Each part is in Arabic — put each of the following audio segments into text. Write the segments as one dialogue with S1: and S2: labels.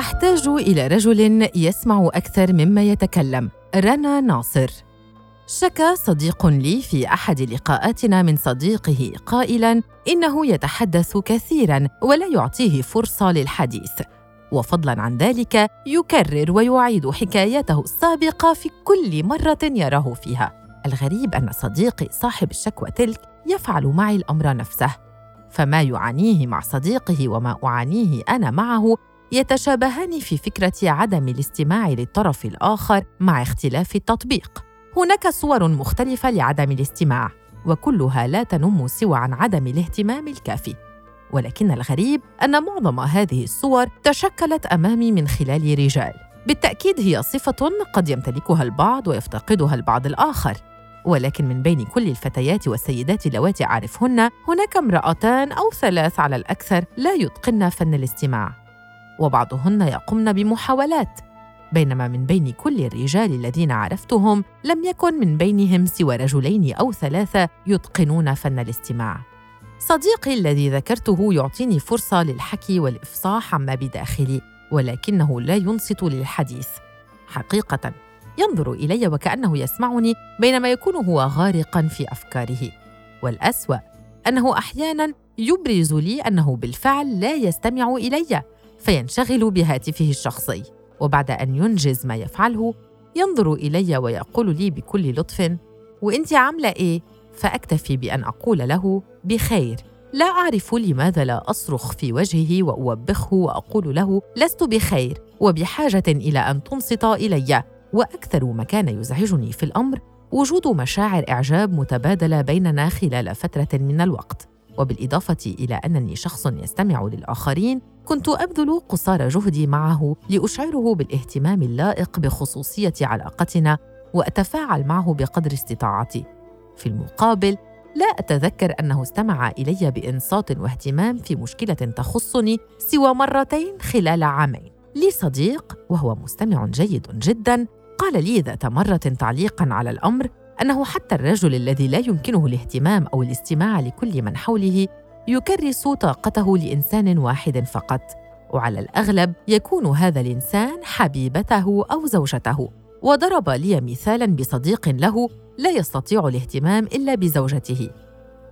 S1: أحتاج إلى رجل يسمع أكثر مما يتكلم رنا ناصر. شكى صديق لي في أحد لقاءاتنا من صديقه قائلا إنه يتحدث كثيرا ولا يعطيه فرصة للحديث. وفضلا عن ذلك يكرر ويعيد حكايته السابقة في كل مرة يراه فيها. الغريب أن صديقي صاحب الشكوى تلك يفعل معي الأمر نفسه. فما يعانيه مع صديقه وما أعانيه أنا معه يتشابهان في فكرة عدم الاستماع للطرف الآخر مع اختلاف التطبيق. هناك صور مختلفة لعدم الاستماع وكلها لا تنم سوى عن عدم الاهتمام الكافي. ولكن الغريب أن معظم هذه الصور تشكلت أمامي من خلال رجال. بالتأكيد هي صفة قد يمتلكها البعض ويفتقدها البعض الآخر. ولكن من بين كل الفتيات والسيدات اللواتي أعرفهن هناك امرأتان أو ثلاث على الأكثر لا يتقن فن الاستماع. وبعضهن يقمن بمحاولات بينما من بين كل الرجال الذين عرفتهم لم يكن من بينهم سوى رجلين أو ثلاثة يتقنون فن الاستماع. صديقي الذي ذكرته يعطيني فرصة للحكي والإفصاح عما بداخلي ولكنه لا ينصت للحديث. حقيقة ينظر إلي وكأنه يسمعني بينما يكون هو غارقا في أفكاره. والأسوأ أنه أحيانا يبرز لي أنه بالفعل لا يستمع إلي. فينشغل بهاتفه الشخصي وبعد أن ينجز ما يفعله ينظر إلي ويقول لي بكل لطف وإنت عاملة إيه؟ فأكتفي بأن أقول له بخير. لا أعرف لماذا لا أصرخ في وجهه وأوبخه وأقول له لست بخير وبحاجة إلى أن تنصت إلي. وأكثر ما كان يزعجني في الأمر وجود مشاعر إعجاب متبادلة بيننا خلال فترة من الوقت. وبالإضافة إلى أنني شخص يستمع للآخرين كنت أبذل قصارى جهدي معه لأشعره بالاهتمام اللائق بخصوصية علاقتنا وأتفاعل معه بقدر استطاعتي. في المقابل لا أتذكر أنه استمع إلي بإنصات واهتمام في مشكلة تخصني سوى مرتين خلال عامين. لي صديق وهو مستمع جيد جدا قال لي ذات مرة تعليقا على الأمر أنه حتى الرجل الذي لا يمكنه الاهتمام أو الاستماع لكل من حوله يكرس طاقته لإنسان واحد فقط وعلى الأغلب يكون هذا الإنسان حبيبته أو زوجته. وضرب لي مثالا بصديق له لا يستطيع الاهتمام إلا بزوجته.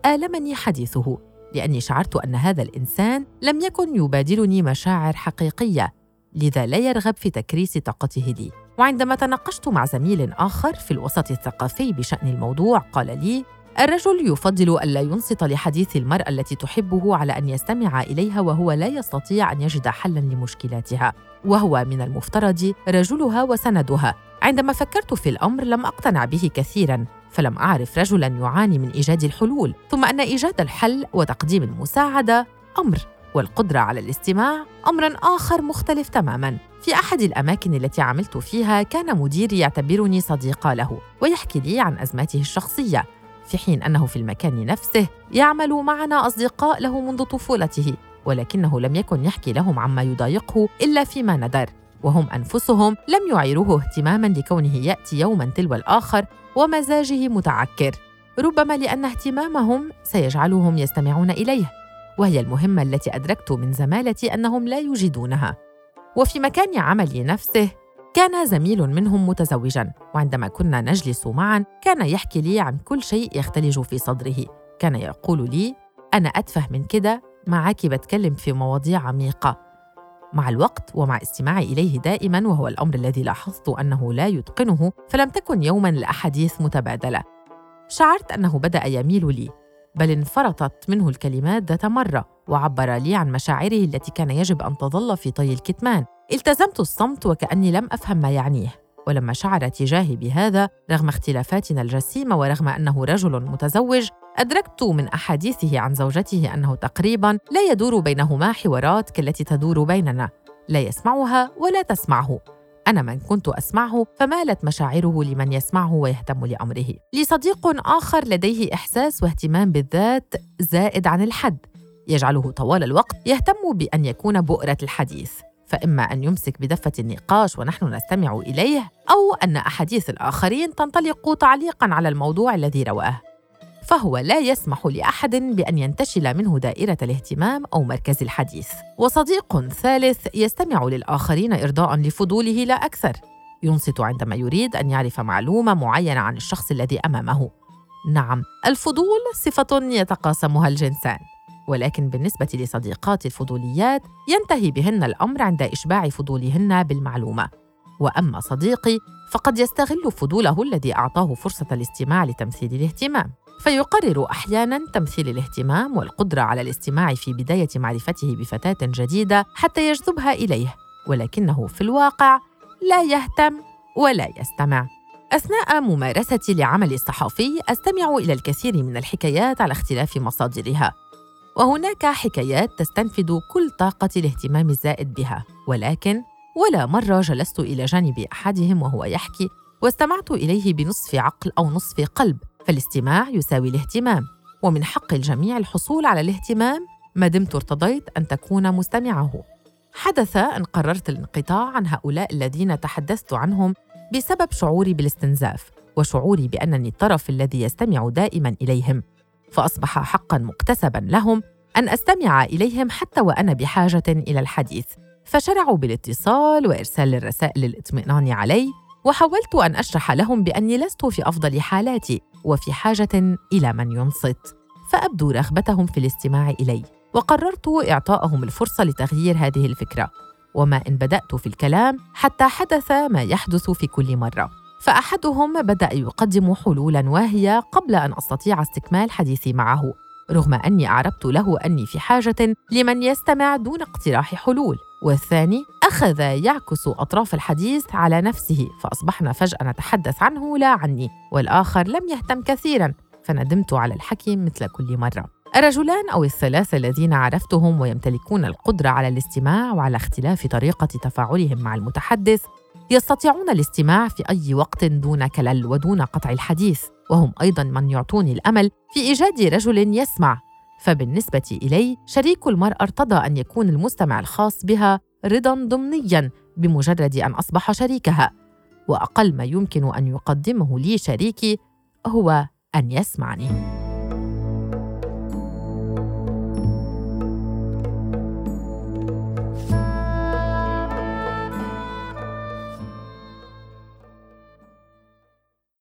S1: آلمني حديثه لأني شعرت أن هذا الإنسان لم يكن يبادلني مشاعر حقيقية لذا لا يرغب في تكريس طاقته لي. وعندما تناقشت مع زميل آخر في الوسط الثقافي بشأن الموضوع قال لي الرجل يفضل ألا ينصت لحديث المرأة التي تحبه على أن يستمع إليها وهو لا يستطيع أن يجد حلاً لمشكلاتها. وهو من المفترض رجلها وسندها. عندما فكرت في الأمر لم أقتنع به كثيراً فلم أعرف رجلاً يعاني من إيجاد الحلول ثم أن إيجاد الحل وتقديم المساعدة أمر والقدرة على الاستماع أمر آخر مختلف تماماً. في أحد الأماكن التي عملت فيها كان مديري يعتبرني صديقة له ويحكي لي عن أزماته الشخصية. في حين أنه في المكان نفسه يعمل معنا أصدقاء له منذ طفولته ولكنه لم يكن يحكي لهم عما يضايقه إلا فيما ندر وهم أنفسهم لم يعيروه اهتماما لكونه يأتي يوما تلو الآخر ومزاجه متعكر. ربما لأن اهتمامهم سيجعلهم يستمعون إليه وهي المهمة التي أدركت من زمالتي أنهم لا يجدونها وفي مكان عملي نفسه كان زميل منهم متزوجا وعندما كنا نجلس معا كان يحكي لي عن كل شيء يختلج في صدره. كان يقول لي أنا أتفه من كده معك بتكلم في مواضيع عميقة. مع الوقت ومع استماعي إليه دائما وهو الأمر الذي لاحظت أنه لا يتقنه فلم تكن يوما لأحاديث متبادلة. شعرت أنه بدأ يميل لي بل انفرطت منه الكلمات ذات مرة وعبر لي عن مشاعره التي كان يجب أن تظل في طي الكتمان. التزمت الصمت وكأني لم أفهم ما يعنيه ولما شعر تجاهي بهذا رغم اختلافاتنا الجسيمة ورغم أنه رجل متزوج أدركت من أحاديثه عن زوجته أنه تقريبا لا يدور بينهما حوارات كالتي تدور بيننا لا يسمعها ولا تسمعه أنا من كنت أسمعه فمالت مشاعره لمن يسمعه ويهتم لأمره. لي صديق آخر لديه إحساس واهتمام بالذات زائد عن الحد، يجعله طوال الوقت يهتم بأن يكون بؤرة الحديث. فإما أن يمسك بدفة النقاش ونحن نستمع إليه، أو أن أحاديث الآخرين تنطلق تعليقاً على الموضوع الذي رواه. فهو لا يسمح لأحد بأن ينتشل منه دائرة الاهتمام أو مركز الحديث. وصديق ثالث يستمع للآخرين ارضاء لفضوله لا أكثر. ينصت عندما يريد أن يعرف معلومة معينة عن الشخص الذي أمامه. نعم الفضول صفة يتقاسمها الجنسان. ولكن بالنسبة لصديقات الفضوليات ينتهي بهن الأمر عند إشباع فضولهن بالمعلومة. وأما صديقي فقد يستغل فضوله الذي أعطاه فرصة الاستماع لتمثيل الاهتمام. فيقرر أحيانا تمثيل الاهتمام والقدرة على الاستماع في بداية معرفته بفتاة جديدة حتى يجذبها إليه. ولكنه في الواقع لا يهتم ولا يستمع. أثناء ممارستي لعملي الصحفي أستمع إلى الكثير من الحكايات على اختلاف مصادرها. وهناك حكايات تستنفذ كل طاقة الاهتمام الزائد بها. ولكن ولا مرة جلست إلى جانب أحدهم وهو يحكي واستمعت إليه بنصف عقل أو نصف قلب. فالاستماع يساوي الاهتمام. ومن حق الجميع الحصول على الاهتمام ما دمت ارتضيت أن تكون مستمعه. حدث أن قررت الانقطاع عن هؤلاء الذين تحدثت عنهم بسبب شعوري بالاستنزاف وشعوري بأنني الطرف الذي يستمع دائما إليهم. فأصبح حقا مكتسبا لهم أن أستمع إليهم حتى وأنا بحاجة إلى الحديث. فشرعوا بالاتصال وإرسال الرسائل للاطمئنان علي وحاولت أن أشرح لهم بأني لست في أفضل حالاتي وفي حاجة إلى من ينصت. فابدوا رغبتهم في الاستماع إلي وقررت اعطائهم الفرصة لتغيير هذه الفكرة. وما إن بدأت في الكلام حتى حدث ما يحدث في كل مرة. فأحدهم بدأ يقدم حلولا واهية قبل أن أستطيع استكمال حديثي معه رغم أني أعربت له أني في حاجة لمن يستمع دون اقتراح حلول والثاني أخذ يعكس أطراف الحديث على نفسه فأصبحنا فجأة نتحدث عنه لا عني والآخر لم يهتم كثيرا فندمت على الحكي مثل كل مرة. الرجلان أو الثلاثة الذين عرفتهم ويمتلكون القدرة على الاستماع وعلى اختلاف طريقة تفاعلهم مع المتحدث يستطيعون الاستماع في أي وقت دون كلل ودون قطع الحديث وهم أيضا من يعطوني الأمل في إيجاد رجل يسمع. فبالنسبة إلي شريك المراه ارتضى أن يكون المستمع الخاص بها رضا ضمنيا بمجرد أن أصبح شريكها. وأقل ما يمكن أن يقدمه لي شريكي هو أن يسمعني.